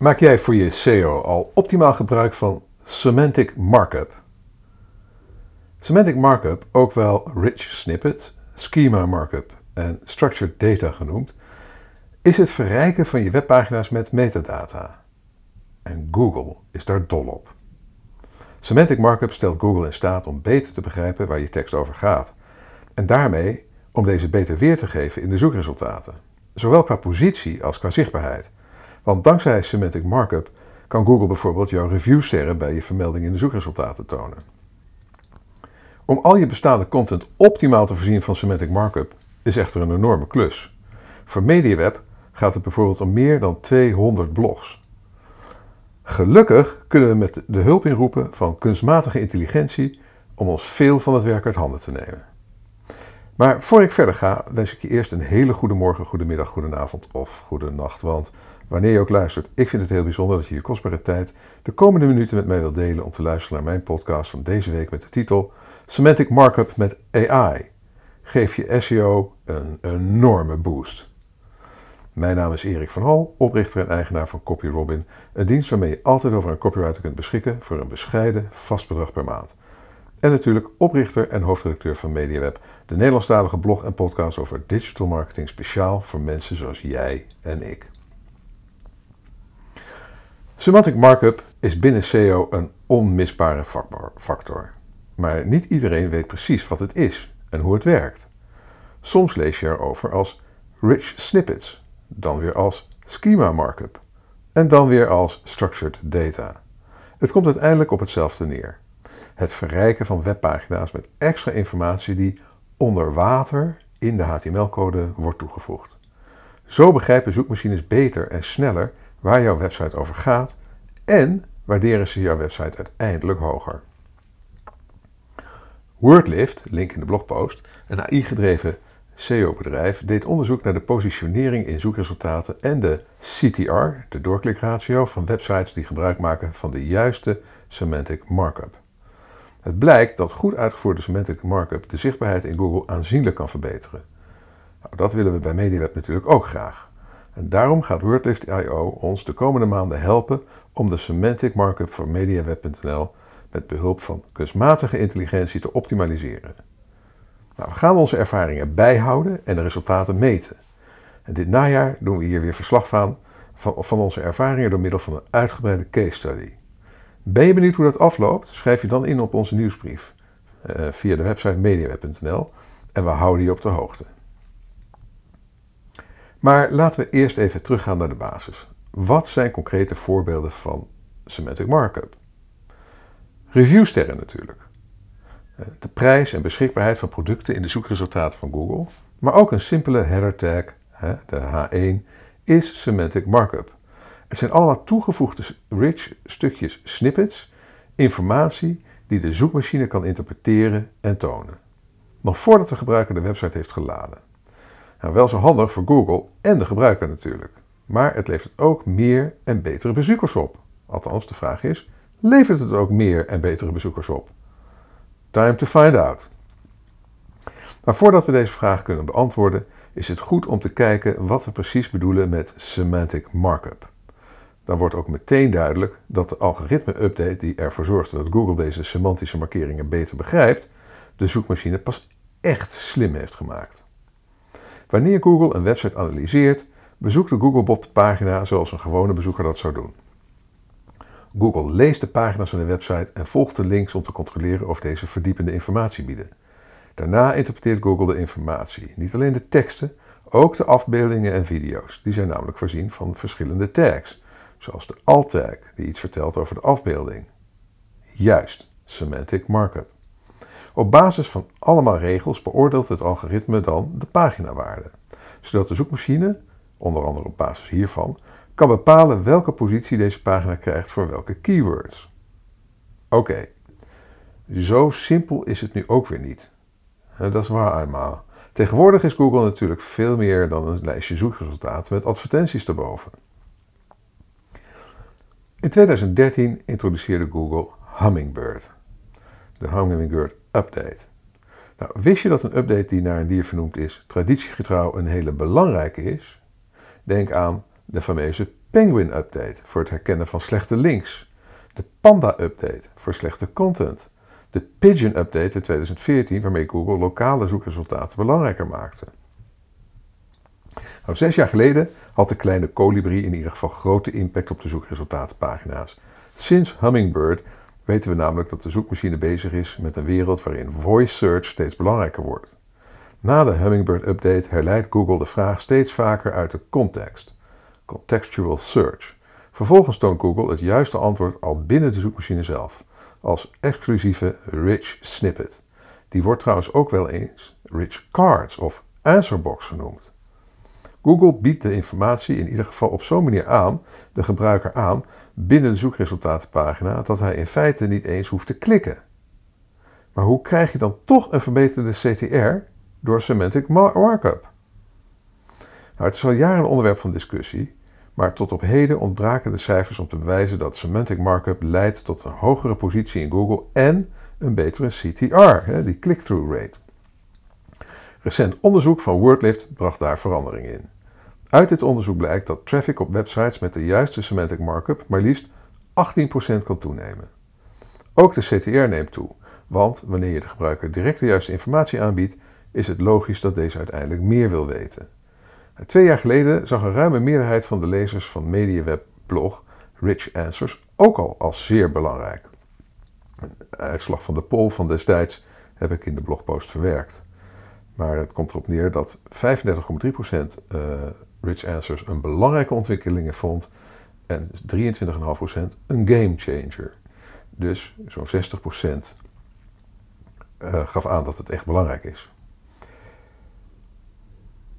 Maak jij voor je SEO al optimaal gebruik van semantic markup? Semantic markup, ook wel rich snippet, schema markup en structured data genoemd, is het verrijken van je webpagina's met metadata. En Google is daar dol op. Semantic markup stelt Google in staat om beter te begrijpen waar je tekst over gaat. En daarmee om deze beter weer te geven in de zoekresultaten. Zowel qua positie als qua zichtbaarheid. Want dankzij semantic markup kan Google bijvoorbeeld jouw reviewsterren bij je vermelding in de zoekresultaten tonen. Om al je bestaande content optimaal te voorzien van semantic markup is echter een enorme klus. Voor MediaWeb gaat het bijvoorbeeld om meer dan 200 blogs. Gelukkig kunnen we met de hulp inroepen van kunstmatige intelligentie om ons veel van het werk uit handen te nemen. Maar voor ik verder ga, wens ik je eerst een hele goede morgen, goede middag, goede avond of goede nacht. Want wanneer je ook luistert, ik vind het heel bijzonder dat je je kostbare tijd de komende minuten met mij wilt delen om te luisteren naar mijn podcast van deze week met de titel Semantic Markup met AI. Geef je SEO een enorme boost. Mijn naam is Erik van Hal, oprichter en eigenaar van CopyRobin, een dienst waarmee je altijd over een copywriter kunt beschikken voor een bescheiden vast bedrag per maand. En natuurlijk oprichter en hoofdredacteur van MediaWeb, de Nederlandstalige blog en podcast over digital marketing speciaal voor mensen zoals jij en ik. Semantic markup is binnen SEO een onmisbare factor. Maar niet iedereen weet precies wat het is en hoe het werkt. Soms lees je erover als rich snippets, dan weer als schema markup en dan weer als structured data. Het komt uiteindelijk op hetzelfde neer het verrijken van webpagina's met extra informatie die onder water in de HTML-code wordt toegevoegd. Zo begrijpen zoekmachines beter en sneller waar jouw website over gaat en waarderen ze jouw website uiteindelijk hoger. Wordlift, link in de blogpost, een AI-gedreven SEO-bedrijf, deed onderzoek naar de positionering in zoekresultaten en de CTR, de doorklikratio van websites die gebruik maken van de juiste semantic markup. Het blijkt dat goed uitgevoerde semantic markup de zichtbaarheid in Google aanzienlijk kan verbeteren. Nou, dat willen we bij MediaWeb natuurlijk ook graag. En daarom gaat WordLift.io ons de komende maanden helpen om de semantic markup voor MediaWeb.nl met behulp van kunstmatige intelligentie te optimaliseren. Nou, we gaan onze ervaringen bijhouden en de resultaten meten. En dit najaar doen we hier weer verslag van, van onze ervaringen door middel van een uitgebreide case study. Ben je benieuwd hoe dat afloopt? Schrijf je dan in op onze nieuwsbrief uh, via de website mediaweb.nl en we houden je op de hoogte. Maar laten we eerst even teruggaan naar de basis. Wat zijn concrete voorbeelden van semantic markup? Reviewsterren natuurlijk. Eh, de prijs en beschikbaarheid van producten in de zoekresultaten van Google, maar ook een simpele header tag, de H1, is semantic markup. Het zijn allemaal toegevoegde rich stukjes snippets, informatie die de zoekmachine kan interpreteren en tonen. Nog voordat de gebruiker de website heeft geladen. Nou, wel zo handig voor Google en de gebruiker natuurlijk. Maar het levert ook meer en betere bezoekers op. Althans, de vraag is: levert het ook meer en betere bezoekers op? Time to find out. Maar voordat we deze vraag kunnen beantwoorden, is het goed om te kijken wat we precies bedoelen met semantic markup dan wordt ook meteen duidelijk dat de algoritme-update die ervoor zorgt dat Google deze semantische markeringen beter begrijpt, de zoekmachine pas echt slim heeft gemaakt. Wanneer Google een website analyseert, bezoekt de Googlebot de pagina zoals een gewone bezoeker dat zou doen. Google leest de pagina's van de website en volgt de links om te controleren of deze verdiepende informatie bieden. Daarna interpreteert Google de informatie, niet alleen de teksten, ook de afbeeldingen en video's. Die zijn namelijk voorzien van verschillende tags, zoals de alt-tag die iets vertelt over de afbeelding. Juist, semantic markup. Op basis van allemaal regels beoordeelt het algoritme dan de paginawaarde, zodat de zoekmachine, onder andere op basis hiervan, kan bepalen welke positie deze pagina krijgt voor welke keywords. Oké, zo simpel is het nu ook weer niet. Dat is waar eenmaal. Tegenwoordig is Google natuurlijk veel meer dan een lijstje zoekresultaten met advertenties erboven. In 2013 introduceerde Google Hummingbird, de Hummingbird Update. Nou, wist je dat een update die naar een dier vernoemd is, traditiegetrouw een hele belangrijke is? Denk aan de fameuze Penguin Update voor het herkennen van slechte links, de Panda Update voor slechte content, de Pigeon Update in 2014 waarmee Google lokale zoekresultaten belangrijker maakte. Nou, zes jaar geleden had de kleine kolibrie in ieder geval grote impact op de zoekresultatenpagina's. Sinds Hummingbird weten we namelijk dat de zoekmachine bezig is met een wereld waarin voice search steeds belangrijker wordt. Na de Hummingbird update herleidt Google de vraag steeds vaker uit de context, contextual search. Vervolgens toont Google het juiste antwoord al binnen de zoekmachine zelf, als exclusieve rich snippet. Die wordt trouwens ook wel eens rich cards of answerbox genoemd. Google biedt de informatie in ieder geval op zo'n manier aan, de gebruiker aan, binnen de zoekresultatenpagina, dat hij in feite niet eens hoeft te klikken. Maar hoe krijg je dan toch een verbeterde CTR door semantic markup? Nou, het is al jaren een onderwerp van discussie, maar tot op heden ontbraken de cijfers om te bewijzen dat semantic markup leidt tot een hogere positie in Google en een betere CTR, die click-through rate. Recent onderzoek van WordLift bracht daar verandering in. Uit dit onderzoek blijkt dat traffic op websites met de juiste semantic markup maar liefst 18% kan toenemen. Ook de CTR neemt toe, want wanneer je de gebruiker direct de juiste informatie aanbiedt, is het logisch dat deze uiteindelijk meer wil weten. Twee jaar geleden zag een ruime meerderheid van de lezers van MediaWeb-blog Rich Answers ook al als zeer belangrijk. Een uitslag van de poll van destijds heb ik in de blogpost verwerkt. Maar het komt erop neer dat 35,3% uh, Rich Answers een belangrijke ontwikkeling vond en 23,5% een game changer. Dus zo'n 60% uh, gaf aan dat het echt belangrijk is.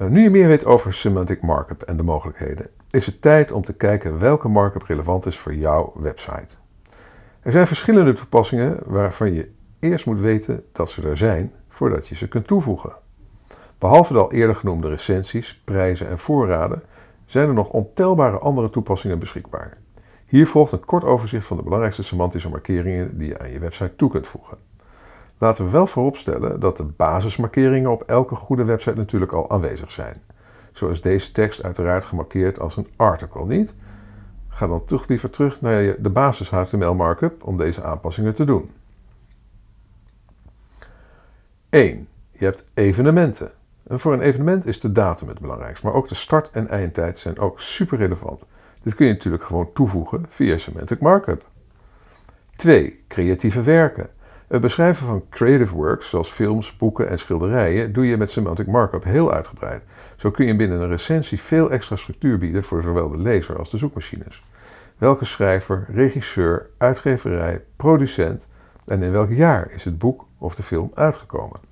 Uh, nu je meer weet over semantic markup en de mogelijkheden, is het tijd om te kijken welke markup relevant is voor jouw website. Er zijn verschillende toepassingen waarvan je eerst moet weten dat ze er zijn voordat je ze kunt toevoegen. Behalve de al eerder genoemde recensies, prijzen en voorraden zijn er nog ontelbare andere toepassingen beschikbaar. Hier volgt een kort overzicht van de belangrijkste semantische markeringen die je aan je website toe kunt voegen. Laten we wel vooropstellen dat de basismarkeringen op elke goede website natuurlijk al aanwezig zijn. Zo is deze tekst uiteraard gemarkeerd als een article, niet? Ga dan toch liever terug naar de basis HTML markup om deze aanpassingen te doen. 1. Je hebt evenementen. En voor een evenement is de datum het belangrijkste, maar ook de start- en eindtijd zijn ook super relevant. Dit kun je natuurlijk gewoon toevoegen via semantic markup. 2. Creatieve werken. Het beschrijven van creative works, zoals films, boeken en schilderijen, doe je met semantic markup heel uitgebreid. Zo kun je binnen een recensie veel extra structuur bieden voor zowel de lezer als de zoekmachines. Welke schrijver, regisseur, uitgeverij, producent en in welk jaar is het boek of de film uitgekomen?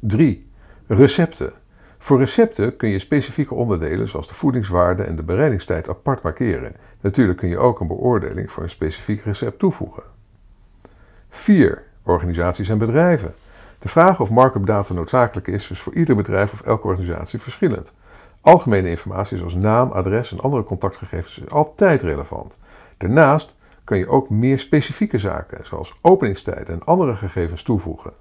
3. Recepten. Voor recepten kun je specifieke onderdelen zoals de voedingswaarde en de bereidingstijd apart markeren. Natuurlijk kun je ook een beoordeling voor een specifiek recept toevoegen. 4. Organisaties en bedrijven. De vraag of markup data noodzakelijk is, is voor ieder bedrijf of elke organisatie verschillend. Algemene informatie zoals naam, adres en andere contactgegevens is altijd relevant. Daarnaast kun je ook meer specifieke zaken, zoals openingstijden en andere gegevens toevoegen.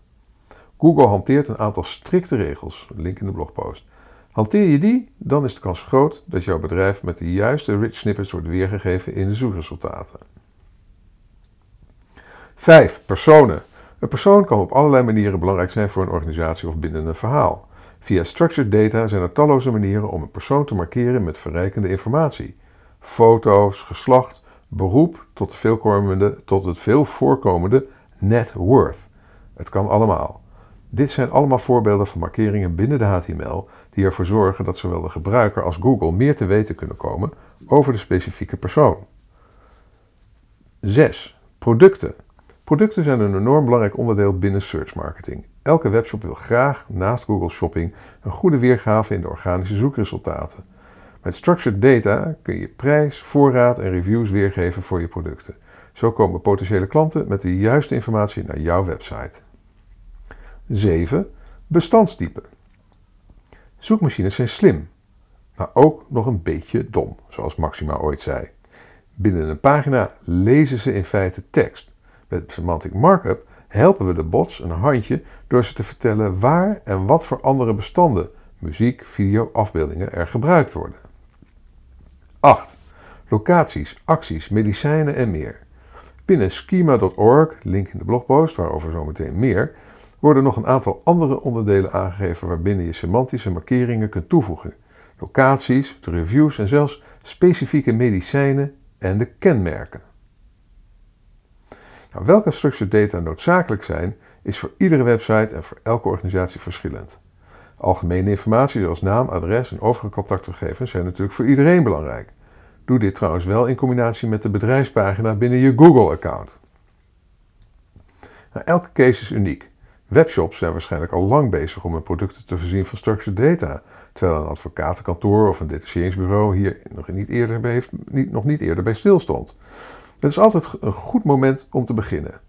Google hanteert een aantal strikte regels, link in de blogpost. Hanteer je die, dan is de kans groot dat jouw bedrijf met de juiste rich snippets wordt weergegeven in de zoekresultaten. 5. Personen. Een persoon kan op allerlei manieren belangrijk zijn voor een organisatie of binnen een verhaal. Via structured data zijn er talloze manieren om een persoon te markeren met verrijkende informatie. Foto's, geslacht, beroep tot, tot het veel voorkomende net worth. Het kan allemaal. Dit zijn allemaal voorbeelden van markeringen binnen de HTML die ervoor zorgen dat zowel de gebruiker als Google meer te weten kunnen komen over de specifieke persoon. 6. Producten. Producten zijn een enorm belangrijk onderdeel binnen search marketing. Elke webshop wil graag naast Google Shopping een goede weergave in de organische zoekresultaten. Met structured data kun je prijs, voorraad en reviews weergeven voor je producten. Zo komen potentiële klanten met de juiste informatie naar jouw website. 7. Bestandstypen. Zoekmachines zijn slim, maar ook nog een beetje dom, zoals Maxima ooit zei. Binnen een pagina lezen ze in feite tekst. Met semantic markup helpen we de bots een handje door ze te vertellen waar en wat voor andere bestanden, muziek, video, afbeeldingen er gebruikt worden. 8. Locaties, acties, medicijnen en meer. Binnen schema.org, link in de blogpost, waarover zometeen meer, worden nog een aantal andere onderdelen aangegeven waarbinnen je semantische markeringen kunt toevoegen. Locaties, de reviews en zelfs specifieke medicijnen en de kenmerken. Nou, welke structured data noodzakelijk zijn, is voor iedere website en voor elke organisatie verschillend. Algemene informatie zoals naam, adres en overige contactgegevens zijn natuurlijk voor iedereen belangrijk. Doe dit trouwens wel in combinatie met de bedrijfspagina binnen je Google-account. Nou, elke case is uniek. Webshops zijn waarschijnlijk al lang bezig om hun producten te voorzien van structured data, terwijl een advocatenkantoor of een detacheringsbureau hier nog niet eerder bij, heeft, niet, nog niet eerder bij stilstond. Het is altijd een goed moment om te beginnen.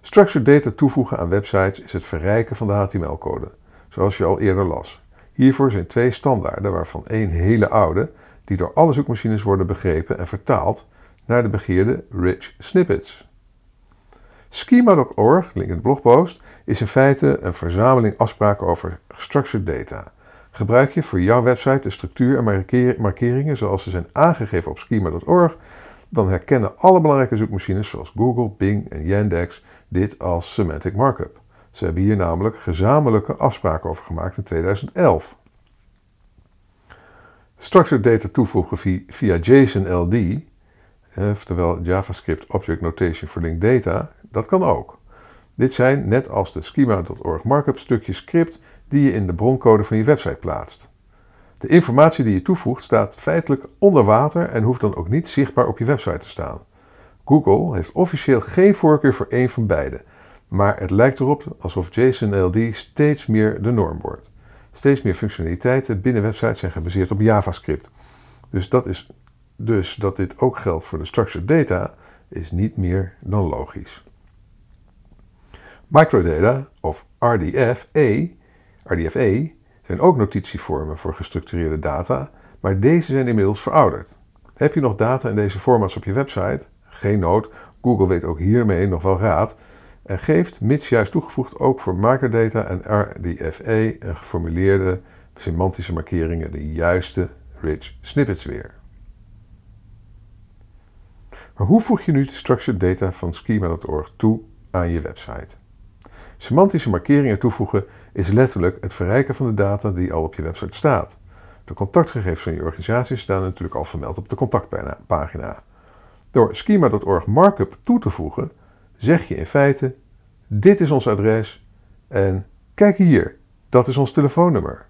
Structured data toevoegen aan websites is het verrijken van de HTML-code, zoals je al eerder las. Hiervoor zijn twee standaarden, waarvan één hele oude, die door alle zoekmachines worden begrepen en vertaald naar de begeerde rich snippets. Schema.org, link in de blogpost, is in feite een verzameling afspraken over structured data. Gebruik je voor jouw website de structuur en markeringen zoals ze zijn aangegeven op schema.org, dan herkennen alle belangrijke zoekmachines zoals Google, Bing en Yandex dit als semantic markup. Ze hebben hier namelijk gezamenlijke afspraken over gemaakt in 2011. Structured data toevoegen via JSON-LD, oftewel JavaScript Object Notation for Linked Data, dat kan ook. Dit zijn, net als de schema.org markup, stukjes script die je in de broncode van je website plaatst. De informatie die je toevoegt staat feitelijk onder water en hoeft dan ook niet zichtbaar op je website te staan. Google heeft officieel geen voorkeur voor één van beide, maar het lijkt erop alsof JSON-LD steeds meer de norm wordt. Steeds meer functionaliteiten binnen websites zijn gebaseerd op JavaScript. Dus dat, is, dus dat dit ook geldt voor de structured data is niet meer dan logisch. Microdata of RDFE, RDFE zijn ook notitievormen voor gestructureerde data, maar deze zijn inmiddels verouderd. Heb je nog data in deze formats op je website? Geen nood, Google weet ook hiermee nog wel raad en geeft, mits juist toegevoegd, ook voor microdata en RDFE en geformuleerde semantische markeringen de juiste rich snippets weer. Maar hoe voeg je nu de structured data van schema.org toe aan je website? Semantische markeringen toevoegen is letterlijk het verrijken van de data die al op je website staat. De contactgegevens van je organisatie staan natuurlijk al vermeld op de contactpagina. Door schema.org markup toe te voegen, zeg je in feite: dit is ons adres en kijk hier, dat is ons telefoonnummer.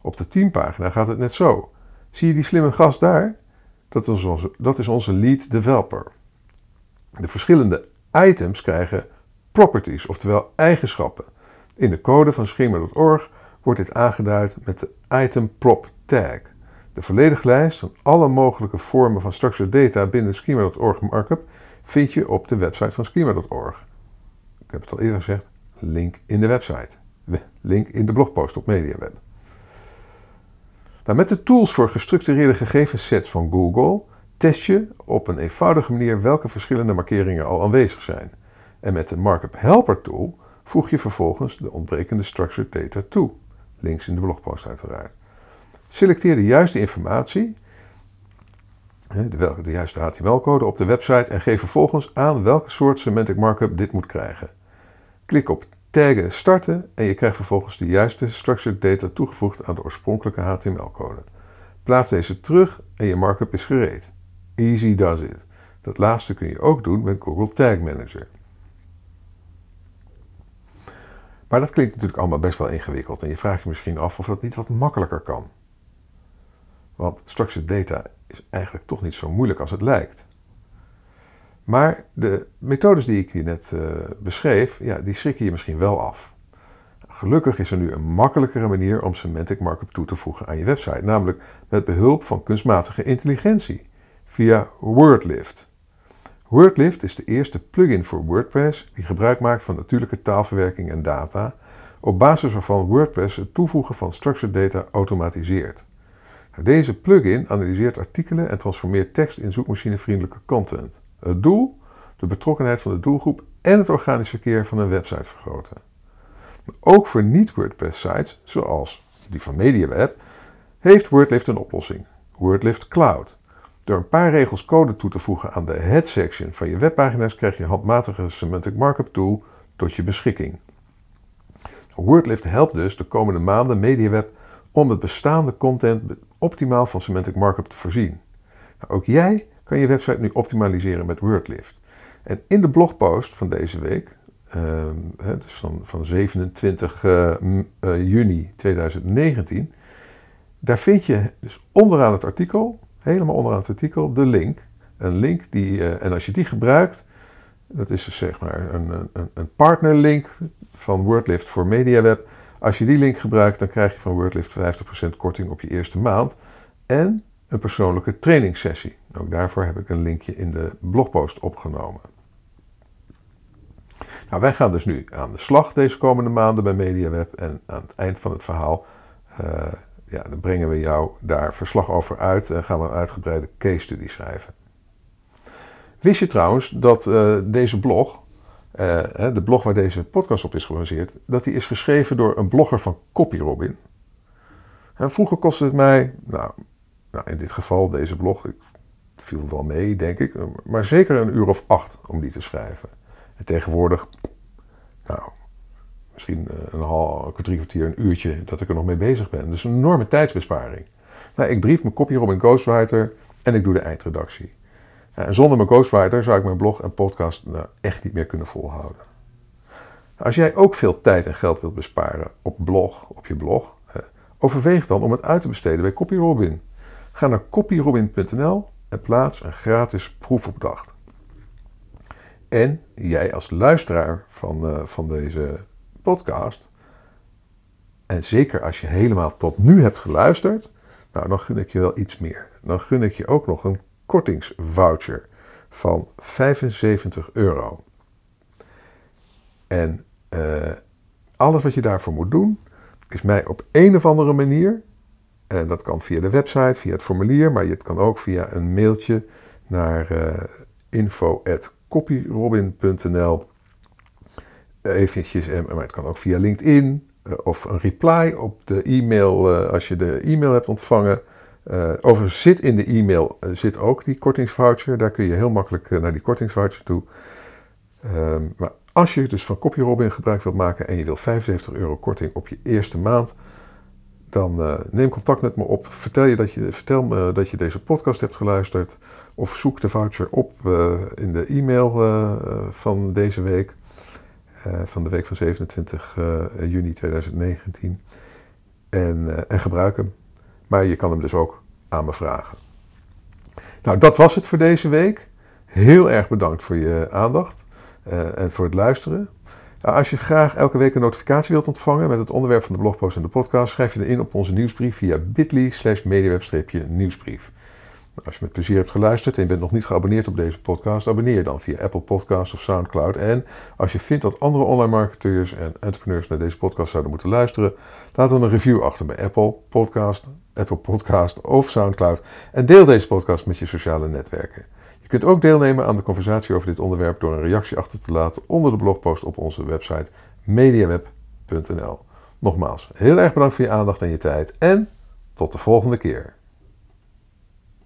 Op de teampagina gaat het net zo. Zie je die slimme gast daar? Dat is onze, dat is onze lead developer. De verschillende items krijgen properties, oftewel eigenschappen. In de code van schema.org wordt dit aangeduid met de item prop tag. De volledige lijst van alle mogelijke vormen van structured data binnen schema.org markup vind je op de website van schema.org. Ik heb het al eerder gezegd, link in de website. Link in de blogpost op MediaWeb. Nou, met de tools voor gestructureerde gegevenssets van Google test je op een eenvoudige manier welke verschillende markeringen al aanwezig zijn. En met de Markup Helper tool voeg je vervolgens de ontbrekende structured data toe. Links in de blogpost uiteraard. Selecteer de juiste informatie, de, juiste HTML-code op de website en geef vervolgens aan welke soort semantic markup dit moet krijgen. Klik op taggen starten en je krijgt vervolgens de juiste structured data toegevoegd aan de oorspronkelijke HTML-code. Plaats deze terug en je markup is gereed. Easy does it. Dat laatste kun je ook doen met Google Tag Manager. Maar dat klinkt natuurlijk allemaal best wel ingewikkeld en je vraagt je misschien af of dat niet wat makkelijker kan. Want structured data is eigenlijk toch niet zo moeilijk als het lijkt. Maar de methodes die ik hier net uh, beschreef, ja, die schrikken je misschien wel af. Gelukkig is er nu een makkelijkere manier om semantic markup toe te voegen aan je website, namelijk met behulp van kunstmatige intelligentie via WordLift. WordLift is de eerste plugin voor WordPress die gebruik maakt van natuurlijke taalverwerking en data, op basis waarvan WordPress het toevoegen van structured data automatiseert. Deze plugin analyseert artikelen en transformeert tekst in zoekmachinevriendelijke content. Het doel? De betrokkenheid van de doelgroep en het organisch verkeer van een website vergroten. Ook voor niet-WordPress-sites, zoals die van MediaWeb, heeft WordLift een oplossing. WordLift Cloud. Door een paar regels code toe te voegen aan de head section van je webpagina's krijg je handmatige semantic markup tool tot je beschikking. Wordlift helpt dus de komende maanden MediaWeb om het bestaande content optimaal van semantic markup te voorzien. Nou, ook jij kan je website nu optimaliseren met Wordlift. En in de blogpost van deze week, uh, dus van, van 27 uh, uh, juni 2019, daar vind je dus onderaan het artikel, helemaal onderaan het artikel, de link. Een link die, uh, en als je die gebruikt, dat is dus zeg maar een, een, een partnerlink van Wordlift voor MediaWeb. Als je die link gebruikt, dan krijg je van Wordlift 50% korting op je eerste maand. En een persoonlijke trainingssessie. Ook daarvoor heb ik een linkje in de blogpost opgenomen. Nou, wij gaan dus nu aan de slag deze komende maanden bij MediaWeb. En aan het eind van het verhaal uh, ja, dan brengen we jou daar verslag over uit en gaan we een uitgebreide case study schrijven. Wist je trouwens dat uh, deze blog, uh, de blog waar deze podcast op is gebaseerd, dat die is geschreven door een blogger van CopyRobin? En vroeger kostte het mij, nou, nou, in dit geval deze blog, ik viel wel mee, denk ik, maar zeker een uur of acht om die te schrijven. En tegenwoordig, nou, misschien eh, een half, een drie kwartier, een uurtje dat ik er nog mee bezig ben. Dus een enorme tijdsbesparing. Nou, ik brief mijn kopje op in Ghostwriter en ik doe de eindredactie. En zonder mijn Ghostwriter zou ik mijn blog en podcast nou, echt niet meer kunnen volhouden. Als jij ook veel tijd en geld wilt besparen op blog, op je blog, overweeg dan om het uit te besteden bij CopyRobin. Ga naar copyrobin.nl en plaats een gratis proefopdracht. En jij als luisteraar van, uh, van deze podcast, en zeker als je helemaal tot nu hebt geluisterd, nou dan gun ik je wel iets meer. Dan gun ik je ook nog een kortingsvoucher van 75 euro. En uh, alles wat je daarvoor moet doen, is mij op een of andere manier en dat kan via de website, via het formulier, maar het kan ook via een mailtje naar uh, info.copyrobin.nl. Eventjes, maar het kan ook via LinkedIn uh, of een reply op de e-mail als je de e-mail hebt ontvangen. Uh, overigens zit in de e-mail zit ook die kortingsvoucher. Daar kun je heel makkelijk naar die kortingsvoucher toe. Um, maar als je dus van CopyRobin gebruik wilt maken en je wil 75 euro korting op je eerste maand, dan neem contact met me op. Vertel, je dat je, vertel me dat je deze podcast hebt geluisterd. Of zoek de voucher op in de e-mail van deze week. Van de week van 27 juni 2019. En, en gebruik hem. Maar je kan hem dus ook aan me vragen. Nou, dat was het voor deze week. Heel erg bedankt voor je aandacht en voor het luisteren. Nou, als je graag elke week een notificatie wilt ontvangen met het onderwerp van de blogpost en de podcast, schrijf je in op onze nieuwsbrief via bit.ly slash mediaweb-nieuwsbrief. Als je met plezier hebt geluisterd en je bent nog niet geabonneerd op deze podcast, abonneer je dan via Apple Podcasts of Soundcloud. En als je vindt dat andere online marketeurs en entrepreneurs naar deze podcast zouden moeten luisteren, laat dan een review achter bij Apple Podcast, Apple Podcast of Soundcloud. En deel deze podcast met je sociale netwerken. Je kunt ook deelnemen aan de conversatie over dit onderwerp door een reactie achter te laten onder de blogpost op onze website mediaweb.nl. Nogmaals, heel erg bedankt voor je aandacht en je tijd en tot de volgende keer.